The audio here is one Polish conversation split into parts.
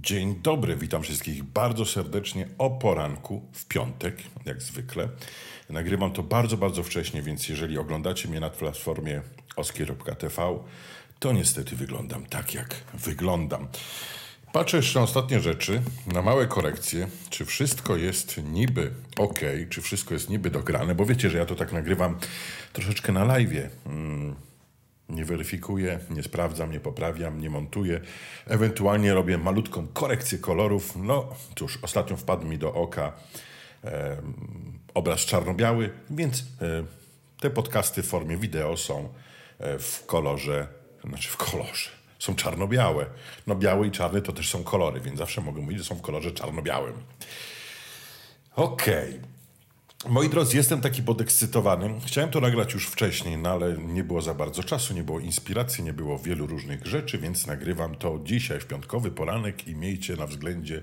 Dzień dobry, witam wszystkich bardzo serdecznie o poranku w piątek, jak zwykle. Nagrywam to bardzo, bardzo wcześnie, więc jeżeli oglądacie mnie na platformie oskier.tv, to niestety wyglądam tak, jak wyglądam. Patrzę jeszcze na ostatnie rzeczy, na małe korekcje, czy wszystko jest niby ok, czy wszystko jest niby dograne, bo wiecie, że ja to tak nagrywam troszeczkę na live. Hmm nie weryfikuję, nie sprawdzam, nie poprawiam, nie montuję. Ewentualnie robię malutką korekcję kolorów. No cóż, ostatnio wpadł mi do oka e, obraz czarno-biały, więc e, te podcasty w formie wideo są e, w kolorze, znaczy w kolorze, są czarno-białe. No biały i czarny to też są kolory, więc zawsze mogę mówić, że są w kolorze czarno-białym. Okej. Okay. Moi drodzy, jestem taki podekscytowany. Chciałem to nagrać już wcześniej, no ale nie było za bardzo czasu, nie było inspiracji, nie było wielu różnych rzeczy, więc nagrywam to dzisiaj w piątkowy poranek i miejcie na względzie,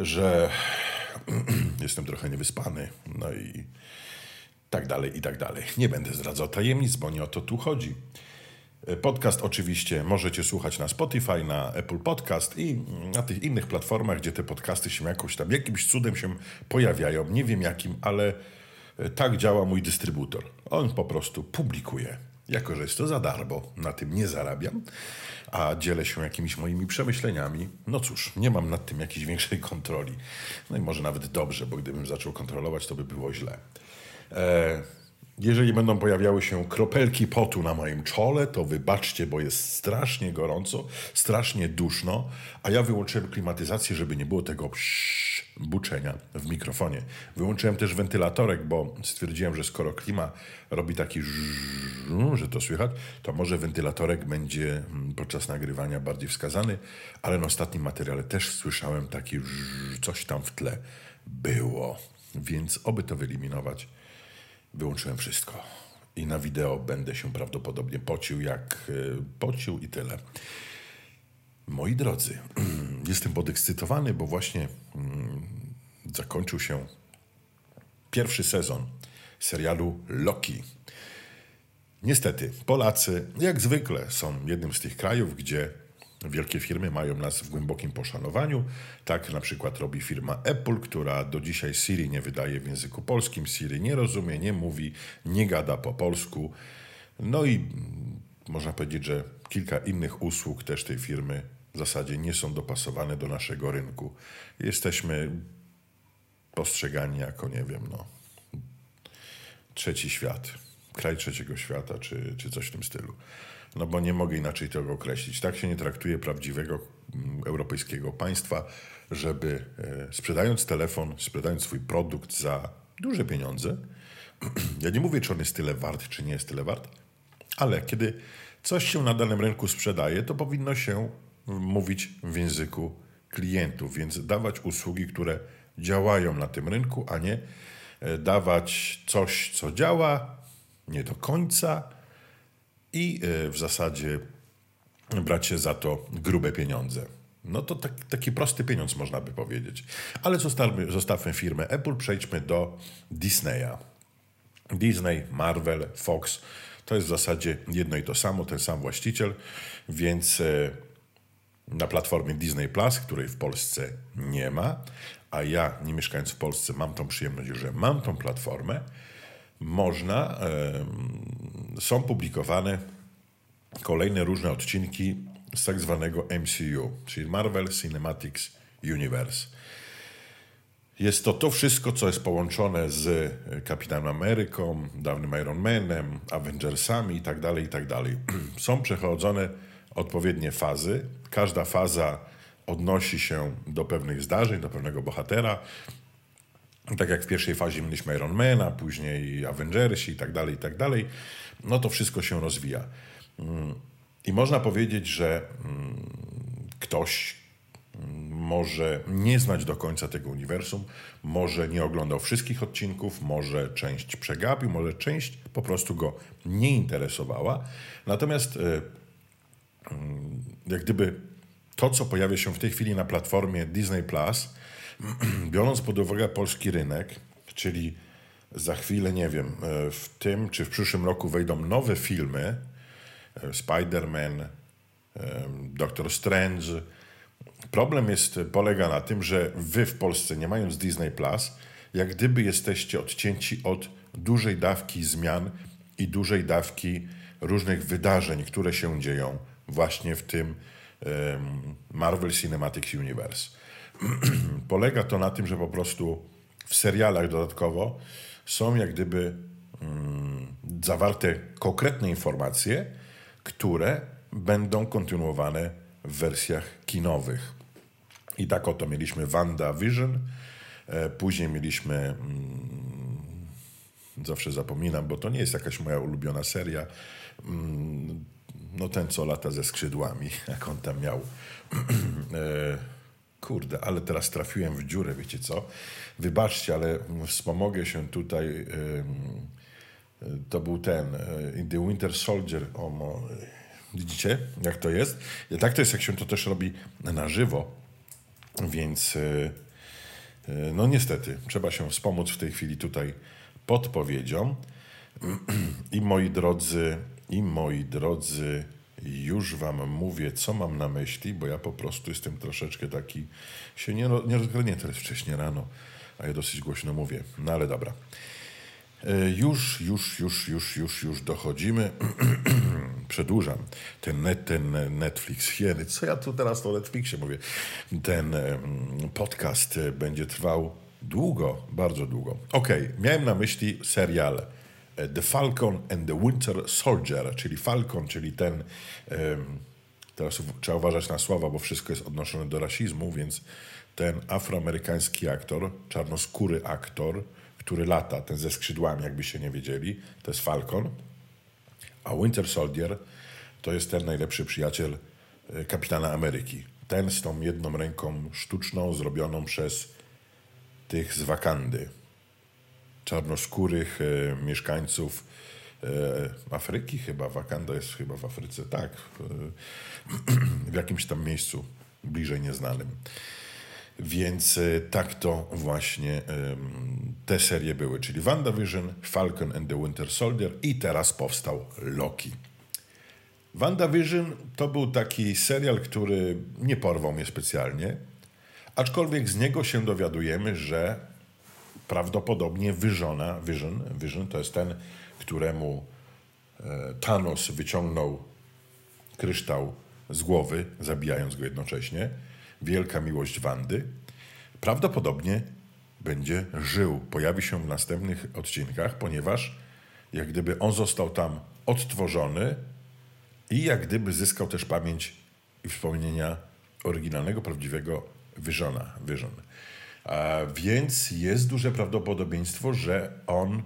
że jestem trochę niewyspany. No i tak dalej, i tak dalej. Nie będę zdradzał tajemnic, bo nie o to tu chodzi. Podcast oczywiście możecie słuchać na Spotify, na Apple Podcast i na tych innych platformach, gdzie te podcasty się jakoś tam, jakimś cudem się pojawiają. Nie wiem jakim, ale e, tak działa mój dystrybutor. On po prostu publikuje. Jako, że jest to za darmo, na tym nie zarabiam, a dzielę się jakimiś moimi przemyśleniami. No cóż, nie mam nad tym jakiejś większej kontroli. No i może nawet dobrze, bo gdybym zaczął kontrolować, to by było źle. Eee, jeżeli będą pojawiały się kropelki potu na moim czole, to wybaczcie, bo jest strasznie gorąco, strasznie duszno, a ja wyłączyłem klimatyzację, żeby nie było tego buczenia w mikrofonie. Wyłączyłem też wentylatorek, bo stwierdziłem, że skoro klima robi taki że to słychać, to może wentylatorek będzie podczas nagrywania bardziej wskazany, ale na ostatnim materiale też słyszałem taki coś tam w tle było, więc oby to wyeliminować wyłączyłem wszystko. I na wideo będę się prawdopodobnie pocił, jak e, pocił i tyle. Moi drodzy, jestem podekscytowany, bo właśnie mm, zakończył się pierwszy sezon serialu Loki. Niestety, Polacy, jak zwykle, są jednym z tych krajów, gdzie Wielkie firmy mają nas w głębokim poszanowaniu. Tak na przykład robi firma Apple, która do dzisiaj Siri nie wydaje w języku polskim. Siri nie rozumie, nie mówi, nie gada po polsku. No i można powiedzieć, że kilka innych usług też tej firmy w zasadzie nie są dopasowane do naszego rynku. Jesteśmy postrzegani jako, nie wiem, no, trzeci świat, kraj trzeciego świata, czy, czy coś w tym stylu no bo nie mogę inaczej tego określić. Tak się nie traktuje prawdziwego mm, europejskiego państwa, żeby e, sprzedając telefon, sprzedając swój produkt za duże pieniądze, ja nie mówię, czy on jest tyle wart, czy nie jest tyle wart, ale kiedy coś się na danym rynku sprzedaje, to powinno się mówić w języku klientów, więc dawać usługi, które działają na tym rynku, a nie e, dawać coś, co działa nie do końca, i e, w zasadzie brać się za to grube pieniądze. No to tak, taki prosty pieniądz można by powiedzieć. Ale zostawmy, zostawmy firmę Apple, przejdźmy do Disneya. Disney, Marvel, Fox to jest w zasadzie jedno i to samo, ten sam właściciel, więc e, na platformie Disney Plus, której w Polsce nie ma, a ja nie mieszkając w Polsce mam tą przyjemność, że mam tą platformę, można, są publikowane kolejne różne odcinki z tak zwanego MCU, czyli Marvel Cinematic Universe. Jest to to wszystko, co jest połączone z Kapitanem Ameryką, dawnym Iron Manem, Avengersami itd., tak itd. Tak są przechodzone odpowiednie fazy. Każda faza odnosi się do pewnych zdarzeń, do pewnego bohatera. Tak jak w pierwszej fazie mieliśmy Iron Mana, później Avengersi i tak dalej, i tak dalej, no to wszystko się rozwija. Mm, I można powiedzieć, że mm, ktoś mm, może nie znać do końca tego uniwersum, może nie oglądał wszystkich odcinków, może część przegapił, może część po prostu go nie interesowała. Natomiast e, jak gdyby to, co pojawia się w tej chwili na platformie Disney Plus, biorąc pod uwagę polski rynek, czyli za chwilę, nie wiem, e, w tym czy w przyszłym roku wejdą nowe filmy, e, Spider-Man, e, Doctor Strange, Problem jest, polega na tym, że wy w Polsce, nie mając Disney Plus, jak gdyby jesteście odcięci od dużej dawki zmian i dużej dawki różnych wydarzeń, które się dzieją właśnie w tym Marvel Cinematic Universe. Polega to na tym, że po prostu w serialach dodatkowo są jak gdyby um, zawarte konkretne informacje, które będą kontynuowane w wersjach kinowych. I tak oto mieliśmy Wanda Vision, e, później mieliśmy, mm, zawsze zapominam, bo to nie jest jakaś moja ulubiona seria, mm, no ten co lata ze skrzydłami, jak on tam miał. e, kurde, ale teraz trafiłem w dziurę, wiecie co? Wybaczcie, ale wspomogę się tutaj. To był ten, e, The Winter Soldier. O, widzicie, jak to jest? Tak to jest, jak się to też robi na żywo. Więc e, e, no niestety, trzeba się wspomóc w tej chwili tutaj podpowiedzią. I moi drodzy, i moi drodzy, już wam mówię, co mam na myśli, bo ja po prostu jestem troszeczkę taki, się nie, nie rozgarnięty, to jest wcześnie rano, a ja dosyć głośno mówię. No ale dobra. E, już, już, już, już, już, już dochodzimy. Przedłużam ten, net, ten Netflix. Jeny, co ja tu teraz o Netflixie mówię? Ten podcast e, będzie trwał długo, bardzo długo. Ok, miałem na myśli serial The Falcon and the Winter Soldier, czyli Falcon, czyli ten. Teraz trzeba uważać na słowa, bo wszystko jest odnoszone do rasizmu, więc ten afroamerykański aktor, czarnoskóry aktor, który lata, ten ze skrzydłami, jakbyście nie wiedzieli, to jest Falcon. A Winter Soldier to jest ten najlepszy przyjaciel e, kapitana Ameryki. Ten z tą jedną ręką sztuczną, zrobioną przez tych z Wakandy. Czarnoskórych e, mieszkańców e, Afryki chyba. Wakanda jest chyba w Afryce, tak. E, w jakimś tam miejscu bliżej nieznanym. Więc tak to właśnie te serie były, czyli WandaVision, Falcon and the Winter Soldier i teraz powstał Loki. WandaVision to był taki serial, który nie porwał mnie specjalnie, aczkolwiek z niego się dowiadujemy, że prawdopodobnie Visiona, Vision, Vision to jest ten, któremu e, Thanos wyciągnął kryształ z głowy, zabijając go jednocześnie, wielka miłość Wandy, prawdopodobnie będzie żył, pojawi się w następnych odcinkach, ponieważ jak gdyby on został tam odtworzony i jak gdyby zyskał też pamięć i wspomnienia oryginalnego, prawdziwego Visiona. Vision. Więc jest duże prawdopodobieństwo, że on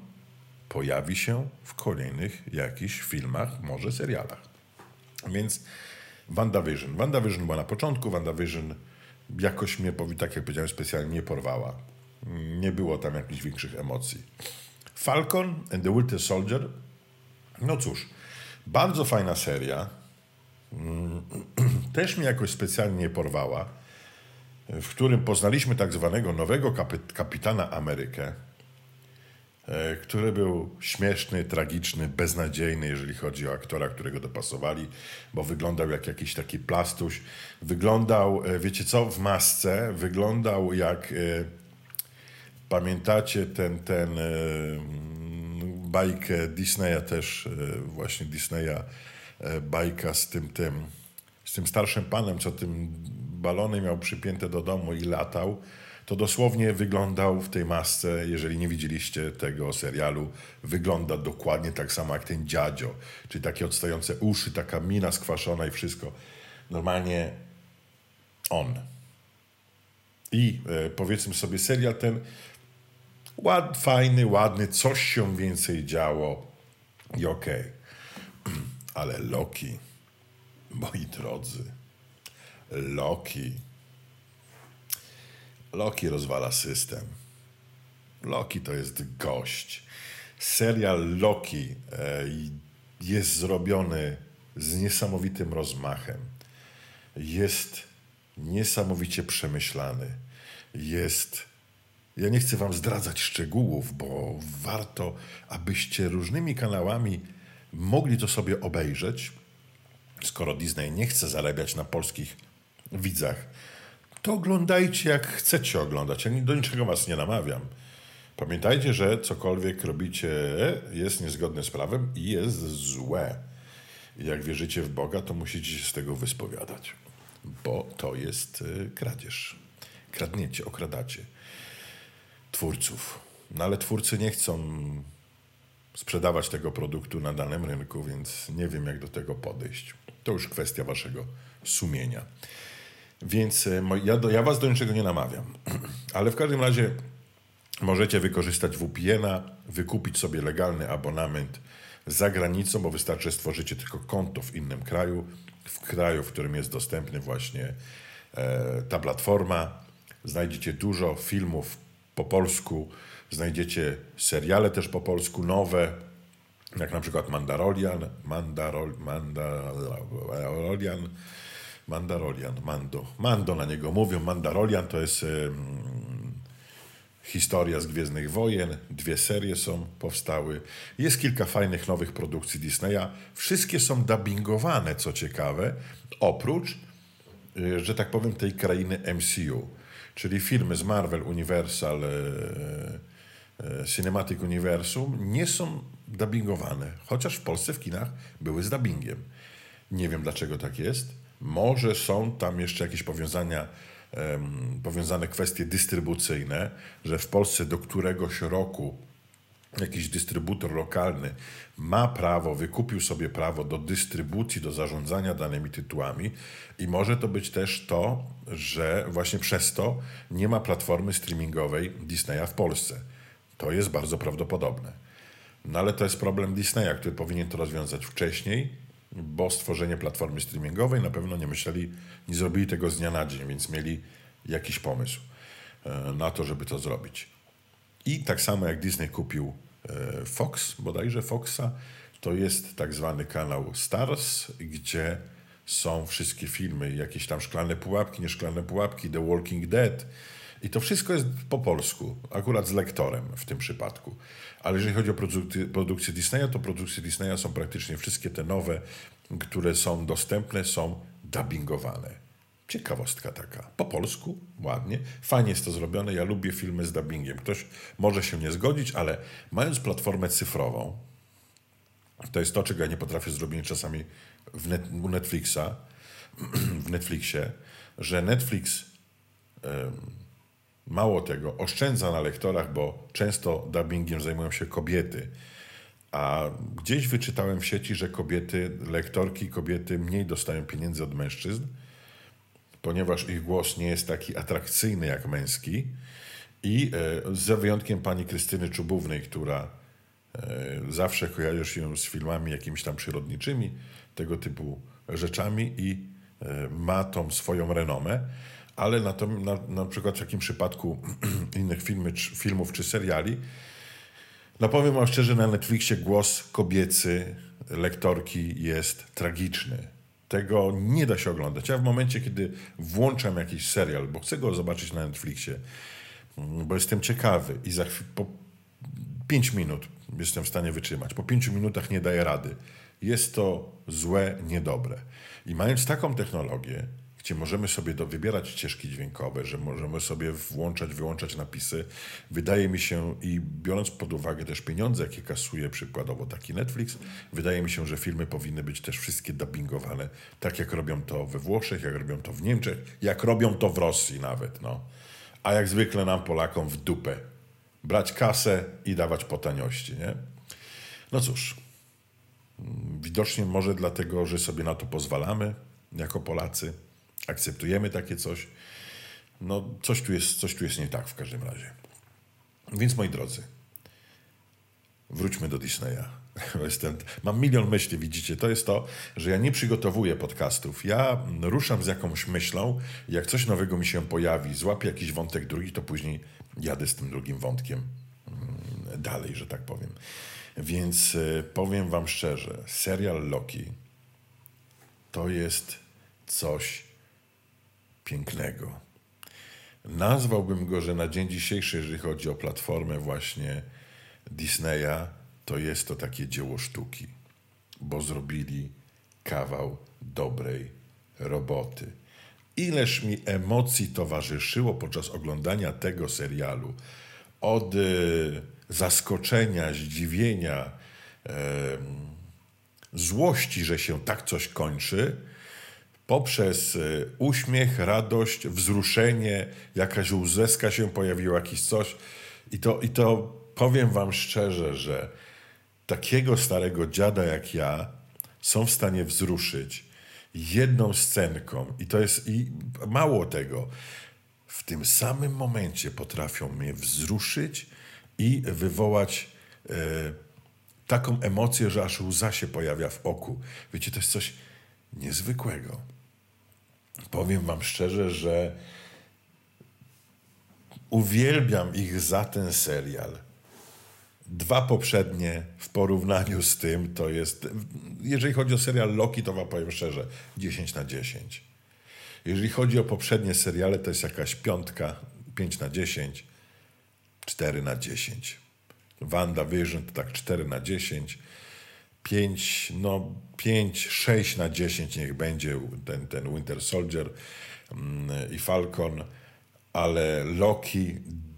pojawi się w kolejnych jakichś filmach, może serialach. Więc WandaVision. WandaVision była na początku, WandaVision jakoś mnie, tak jak powiedziałem, specjalnie nie porwała. Nie było tam jakichś większych emocji. Falcon and the Winter Soldier. No cóż, bardzo fajna seria. Mm, też mnie jakoś specjalnie nie porwała. W którym poznaliśmy tak zwanego nowego kapitana Amerykę, e, który był śmieszny, tragiczny, beznadziejny, jeżeli chodzi o aktora, którego dopasowali, bo wyglądał jak jakiś taki plastuś. Wyglądał, e, wiecie co, w masce, wyglądał jak e, Pamiętacie ten, ten bajkę Disneya też, właśnie Disneya bajka z tym, tym, z tym starszym panem, co tym balonem miał przypięte do domu i latał, to dosłownie wyglądał w tej masce, jeżeli nie widzieliście tego serialu, wygląda dokładnie tak samo jak ten dziadzio, czyli takie odstające uszy, taka mina skwaszona i wszystko. Normalnie on. I e, powiedzmy sobie, serial ten Ład, fajny, ładny, coś się więcej działo i okej. Okay. Ale Loki, moi drodzy, Loki. Loki rozwala system. Loki to jest gość. Serial Loki e, jest zrobiony z niesamowitym rozmachem. Jest niesamowicie przemyślany. Jest ja nie chcę Wam zdradzać szczegółów, bo warto, abyście różnymi kanałami mogli to sobie obejrzeć. Skoro Disney nie chce zarabiać na polskich widzach, to oglądajcie jak chcecie oglądać. Ja do niczego was nie namawiam. Pamiętajcie, że cokolwiek robicie jest niezgodne z prawem i jest złe. Jak wierzycie w Boga, to musicie się z tego wyspowiadać, bo to jest y, kradzież. Kradniecie, okradacie twórców. No ale twórcy nie chcą sprzedawać tego produktu na danym rynku, więc nie wiem, jak do tego podejść. To już kwestia waszego sumienia. Więc y, ja, do, ja was do niczego nie namawiam. Ale w każdym razie możecie wykorzystać VPN-a, wykupić sobie legalny abonament za granicą, bo wystarczy stworzycie tylko konto w innym kraju, w kraju, w którym jest dostępny właśnie e, ta platforma. Znajdziecie dużo filmów po polsku, znajdziecie seriale też po polsku, nowe, jak na przykład Mandarolian, Mandarol, Mandarolian, Mandarolian, Mando. Mando na niego mówią. Mandarolian to jest historia z Gwiezdnych Wojen, dwie serie są powstały. Jest kilka fajnych nowych produkcji Disneya. Wszystkie są dubbingowane, co ciekawe, oprócz, y, że tak powiem, tej krainy MCU. Czyli filmy z Marvel, Universal, e, e, Cinematic Universum nie są dubbingowane, chociaż w Polsce w kinach były z dubbingiem. Nie wiem dlaczego tak jest. Może są tam jeszcze jakieś powiązania powiązane kwestie dystrybucyjne, że w Polsce do któregoś roku jakiś dystrybutor lokalny ma prawo, wykupił sobie prawo do dystrybucji, do zarządzania danymi tytułami i może to być też to, że właśnie przez to nie ma platformy streamingowej Disneya w Polsce. To jest bardzo prawdopodobne. No ale to jest problem Disneya, który powinien to rozwiązać wcześniej, bo stworzenie platformy streamingowej na pewno nie myśleli, nie zrobili tego z dnia na dzień, więc mieli jakiś pomysł e, na to, żeby to zrobić. I tak samo jak Disney kupił e, Fox, bodajże Foxa, to jest tak zwany kanał Stars, gdzie są wszystkie filmy, jakieś tam szklane pułapki, nieszklane pułapki, The Walking Dead. I to wszystko jest po polsku, akurat z lektorem w tym przypadku. Ale jeżeli chodzi o produkcję Disneya, to produkcje Disneya są praktycznie wszystkie te nowe, które są dostępne, są dubbingowane. Ciekawostka taka. Po polsku, ładnie. Fajnie jest to zrobione. Ja lubię filmy z dubbingiem. Ktoś może się nie zgodzić, ale mając platformę cyfrową, to jest to, czego ja nie potrafię zrobić czasami w net, u Netflixa, w Netflixie, że Netflix mało tego, oszczędza na lektorach, bo często dubbingiem zajmują się kobiety. A gdzieś wyczytałem w sieci, że kobiety, lektorki, kobiety mniej dostają pieniędzy od mężczyzn, ponieważ ich głos nie jest taki atrakcyjny jak męski. I e, za wyjątkiem pani Krystyny Czubównej, która e, zawsze kojarzy się z filmami jakimiś tam przyrodniczymi, tego typu rzeczami i e, ma tą swoją renomę, ale na, to, na, na przykład w takim przypadku innych filmy, filmów czy seriali, no powiem wam szczerze, na Netflixie głos kobiecy lektorki jest tragiczny. Tego nie da się oglądać. Ja w momencie, kiedy włączam jakiś serial, bo chcę go zobaczyć na Netflixie, mm, bo jestem ciekawy i za po 5 minut jestem w stanie wytrzymać. Po 5 minutach nie daję rady. Jest to złe, niedobre. I mając taką technologię, gdzie możemy sobie do, wybierać ścieżki dźwiękowe, że możemy sobie włączać, wyłączać napisy. Wydaje mi się, i biorąc pod uwagę też pieniądze, jakie kasuje przykładowo taki Netflix, wydaje mi się, że filmy powinny być też wszystkie dubbingowane, tak jak robią to we Włoszech, jak robią to w Niemczech, jak robią to w Rosji nawet. No. A jak zwykle nam Polakom w dupę. Brać kasę i dawać po taniości, nie? No cóż, widocznie może dlatego, że sobie na to pozwalamy jako Polacy, akceptujemy takie coś. No, coś tu jest, coś tu jest nie tak w każdym razie. Więc moi drodzy, wróćmy do Disneya. Jestem, mam milion myśli, widzicie. To jest to, że ja nie przygotowuję podcastów. Ja ruszam z jakąś myślą, jak coś nowego mi się pojawi, złapię jakiś wątek drugi, to później jadę z tym drugim wątkiem mm, dalej, że tak powiem. Więc e, powiem Wam szczerze, serial Loki to jest coś pięknego. Nazwałbym go, że na dzień dzisiejszy, jeżeli chodzi o platformę właśnie Disneya, to jest to takie dzieło sztuki, bo zrobili kawał dobrej roboty. ileż mi emocji towarzyszyło podczas oglądania tego serialu. Od y, zaskoczenia, zdziwienia, złości, że się tak coś kończy, poprzez y, uśmiech, radość, wzruszenie, jakaś łzeska się pojawiła, jakiś coś. I to, I to powiem wam szczerze, że takiego starego dziada jak ja są w stanie wzruszyć jedną scenką. I to jest i mało tego. W tym samym momencie potrafią mnie wzruszyć i wywołać e, taką emocję, że aż łza się pojawia w oku. Wiecie, to jest coś niezwykłego. Powiem Wam szczerze, że uwielbiam ich za ten serial. Dwa poprzednie w porównaniu z tym to jest, jeżeli chodzi o serial Loki, to wam powiem szczerze, 10 na 10. Jeżeli chodzi o poprzednie seriale, to jest jakaś piątka, 5 na 10, 4 na 10. Wanda Vision to tak 4 na 10. 5, no 5, 6 na 10 niech będzie ten, ten Winter Soldier mm, i Falcon, ale Loki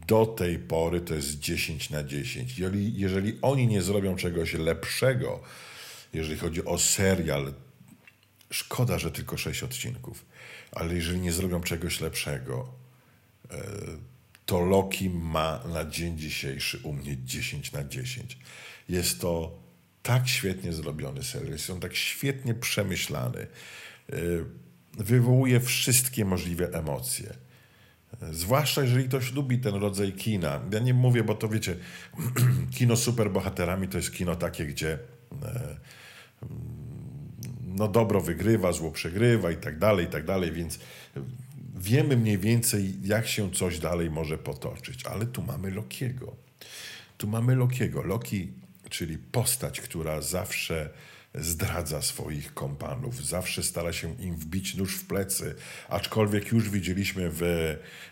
do tej pory to jest 10 na 10. Jeżeli, jeżeli oni nie zrobią czegoś lepszego, jeżeli chodzi o serial, szkoda, że tylko 6 odcinków, ale jeżeli nie zrobią czegoś lepszego, e, to Loki ma na dzień dzisiejszy u mnie 10 na 10. Jest to tak świetnie zrobiony serial, jest on tak świetnie przemyślany. E, wywołuje wszystkie możliwe emocje. Zwłaszcza jeżeli ktoś lubi ten rodzaj kina. Ja nie mówię, bo to wiecie, kino superbohaterami to jest kino takie, gdzie e, no dobro wygrywa, zło przegrywa i tak dalej, i tak dalej, więc wiemy mniej więcej, jak się coś dalej może potoczyć. Ale tu mamy Lokiego. Tu mamy Lokiego. Loki, czyli postać, która zawsze zdradza swoich kompanów, zawsze stara się im wbić nóż w plecy, aczkolwiek już widzieliśmy w,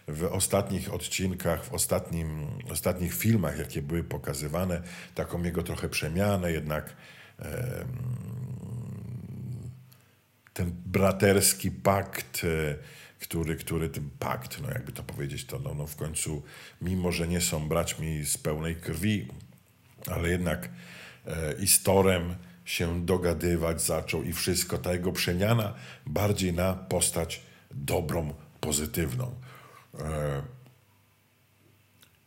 w ostatnich odcinkach, w ostatnim, ostatnich filmach, jakie były pokazywane, taką jego trochę przemianę, jednak e, ten braterski pakt, e, który, który ten pakt, no jakby to powiedzieć, to no, no w końcu, mimo że nie są braćmi z pełnej krwi, ale jednak e, i z Torem się dogadywać zaczął i wszystko. Ta jego przemiana bardziej na postać dobrą, pozytywną. E,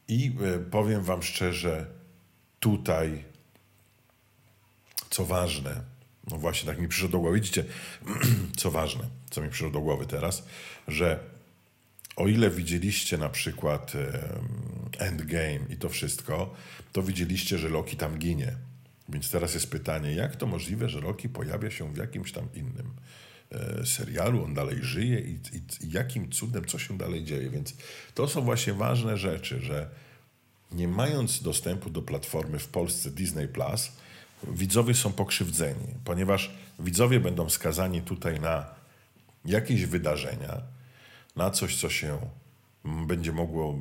I e, powiem Wam szczerze, tutaj, co ważne, no właśnie tak mi przyszło do głowy, widzicie, co ważne, co mi przyszło do głowy teraz, że o ile widzieliście na przykład Endgame i to wszystko, to widzieliście, że Loki tam ginie. Więc teraz jest pytanie, jak to możliwe, że Rocky pojawia się w jakimś tam innym e, serialu, on dalej żyje i, i, i, jakim cudem, co się dalej dzieje. Więc to są właśnie ważne rzeczy, że nie mając dostępu do platformy w Polsce Disney Plus, widzowie są pokrzywdzeni, ponieważ widzowie będą skazani tutaj na jakieś wydarzenia, na coś, co się będzie mogło,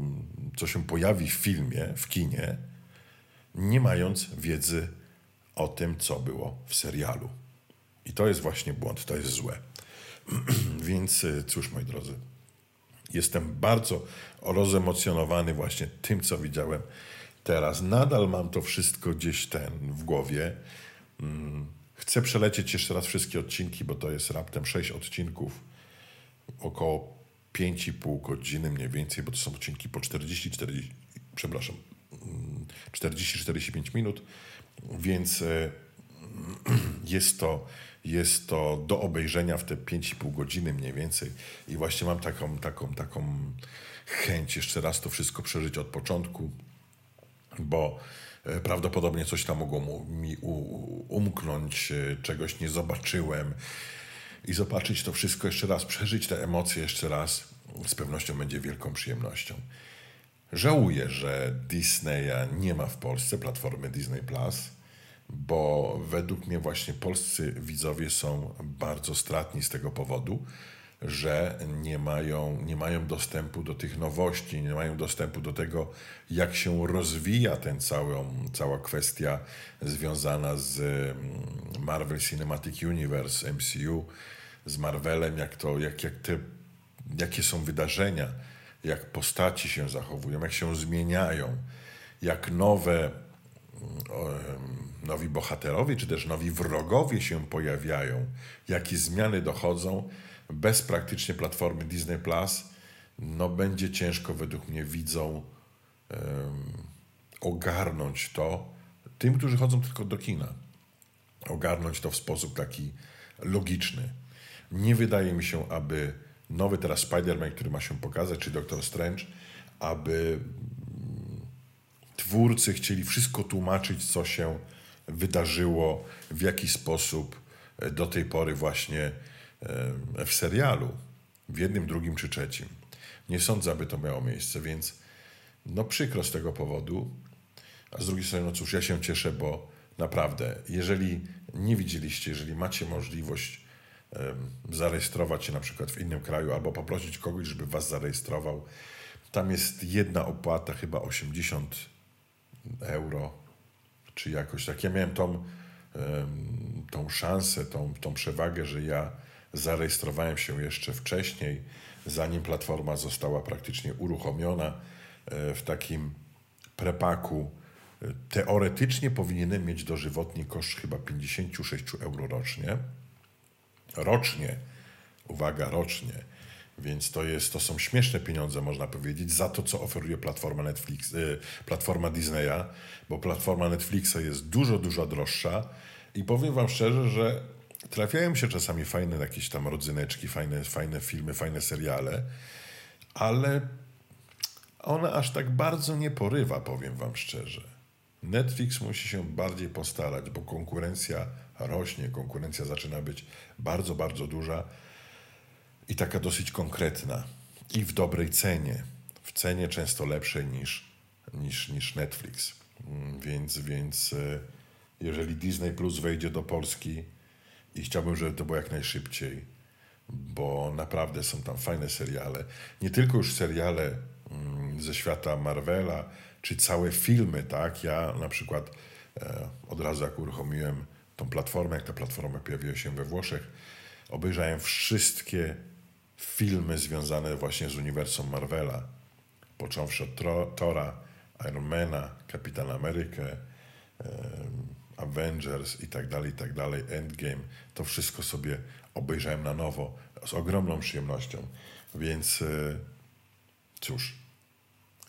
co się pojawi w filmie, w kinie, nie mając wiedzy o tym, co było w serialu. I to jest właśnie błąd, to jest złe. Więc y, cóż, moi drodzy, jestem bardzo rozemocjonowany właśnie tym, co widziałem teraz. Nadal mam to wszystko gdzieś ten w głowie. Mm, chcę przelecieć jeszcze raz wszystkie odcinki, bo to jest raptem 6 odcinków, około 5,5 godziny mniej więcej, bo to są odcinki po 40, 40, przepraszam, 40-45 mm, minut. Więc e, jest to, jest to do obejrzenia w te 5,5 godziny mniej więcej. I właśnie mam taką, taką, taką chęć jeszcze raz to wszystko przeżyć od początku, bo e, prawdopodobnie coś tam mogło mi umknąć, e, czegoś nie zobaczyłem. I zobaczyć to wszystko jeszcze raz, przeżyć te emocje jeszcze raz, z pewnością będzie wielką przyjemnością. Żałuję, że Disneya nie ma w Polsce, platformy Disney Plus, bo według mnie właśnie polscy widzowie są bardzo stratni z tego powodu, że nie mają, nie mają dostępu do tych nowości, nie mają dostępu do tego, jak się rozwija ten całą, cała kwestia związana z mm, Marvel Cinematic Universe, MCU, z Marvelem, jak to, jak, jak te jakie są wydarzenia, jak postaci się zachowują, jak się zmieniają, jak nowe, nowi bohaterowie, czy też nowi wrogowie się pojawiają, jakie zmiany dochodzą, bez praktycznie platformy Disney Plus, no będzie ciężko według mnie widzą um, ogarnąć to, tym, którzy chodzą tylko do kina, ogarnąć to w sposób taki logiczny. Nie wydaje mi się, aby nowy teraz Spider-Man, który ma się pokazać, czy Doctor Strange, aby mm, twórcy chcieli wszystko tłumaczyć, co się wydarzyło, w jaki sposób e, do tej pory właśnie w serialu, w jednym, drugim czy trzecim. Nie sądzę, aby to miało miejsce, więc no przykro z tego powodu. A z drugiej strony, no cóż, ja się cieszę, bo naprawdę, jeżeli nie widzieliście, jeżeli macie możliwość zarejestrować się na przykład w innym kraju albo poprosić kogoś, żeby was zarejestrował. Tam jest jedna opłata, chyba 80 euro, czy jakoś tak. Ja miałem tą, tą szansę, tą, tą przewagę, że ja zarejestrowałem się jeszcze wcześniej, zanim platforma została praktycznie uruchomiona e, w takim prepaku. Teoretycznie powinienem mieć dożywotni koszt chyba 56 euro rocznie rocznie. Uwaga, rocznie. Więc to, jest, to są śmieszne pieniądze, można powiedzieć, za to, co oferuje platforma Netflix, y, platforma Disneya, bo platforma Netflixa jest dużo, dużo droższa i powiem wam szczerze, że trafiają się czasami fajne jakieś tam rodzyneczki, fajne, fajne filmy, fajne seriale, ale ona aż tak bardzo nie porywa, powiem wam szczerze. Netflix musi się bardziej postarać, bo konkurencja rośnie, konkurencja zaczyna być bardzo, bardzo duża i taka dosyć konkretna i w dobrej cenie. W cenie często lepszej niż, niż, niż Netflix. Mm, więc, więc e, jeżeli Disney Plus wejdzie do Polski i chciałbym, żeby to było jak najszybciej, bo naprawdę są tam fajne seriale. Nie tylko już seriale mm, ze świata Marvela, czy całe filmy, tak? Ja na przykład e, od razu jak uruchomiłem tą platformę, jak ta platforma pojawiła się we Włoszech, obejrzałem wszystkie filmy związane właśnie z uniwersum Marvela, począwszy od Tora, Ironmana, Kapitan Amerykę, Avengers i tak dalej, i tak dalej, Endgame, to wszystko sobie obejrzałem na nowo z ogromną przyjemnością. Więc e, cóż,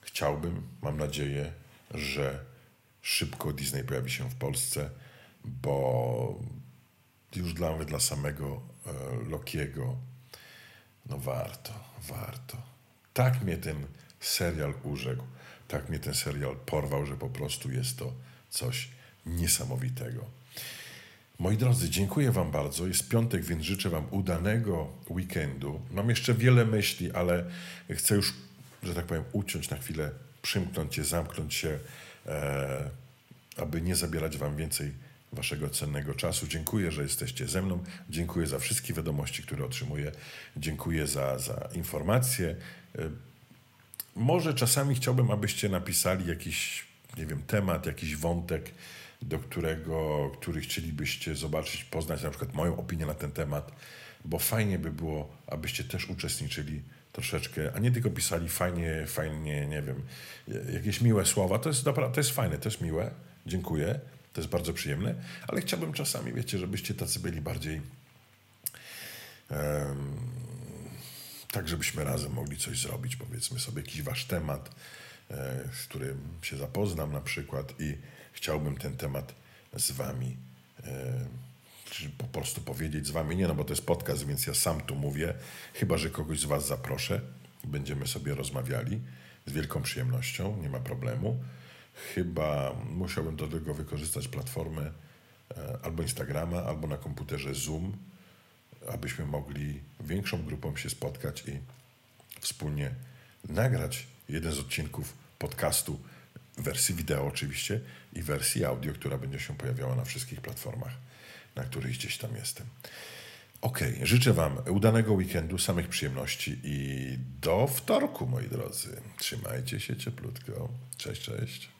chciałbym, mam nadzieję, że szybko Disney pojawi się w Polsce bo już dla mnie, dla samego e, Lokiego, no warto, warto. Tak mnie ten serial urzekł, tak mnie ten serial porwał, że po prostu jest to coś niesamowitego. Moi drodzy, dziękuję Wam bardzo. Jest piątek, więc życzę Wam udanego weekendu. Mam jeszcze wiele myśli, ale chcę już, że tak powiem, uciąć na chwilę, przymknąć się, zamknąć się, e, aby nie zabierać Wam więcej Waszego cennego czasu. Dziękuję, że jesteście ze mną. Dziękuję za wszystkie wiadomości, które otrzymuję. Dziękuję za, za informacje. Y, może czasami chciałbym, abyście napisali jakiś, nie wiem, temat, jakiś wątek, do którego, który chcielibyście zobaczyć, poznać na przykład moją opinię na ten temat, bo fajnie by było, abyście też uczestniczyli troszeczkę, a nie tylko pisali fajnie, fajnie, nie wiem, jakieś miłe słowa. To jest, dobra, to jest fajne, to jest miłe. Dziękuję. To jest bardzo przyjemne, ale chciałbym czasami, wiecie, żebyście tacy byli bardziej um, tak, żebyśmy razem mogli coś zrobić, powiedzmy sobie jakiś wasz temat, z którym się zapoznam na przykład i chciałbym ten temat z wami e, czy po prostu powiedzieć z wami, nie no, bo to jest podcast, więc ja sam tu mówię, chyba, że kogoś z was zaproszę, będziemy sobie rozmawiali z wielką przyjemnością, nie ma problemu. Chyba musiałbym do tego wykorzystać platformę e, albo Instagrama, albo na komputerze Zoom, abyśmy mogli większą grupą się spotkać i wspólnie nagrać jeden z odcinków podcastu wersji wideo oczywiście i wersji audio, która będzie się pojawiała na wszystkich platformach, na których gdzieś tam jestem. Ok, życzę Wam udanego weekendu, samych przyjemności i do wtorku, moi drodzy. Trzymajcie się cieplutko. Cześć, cześć.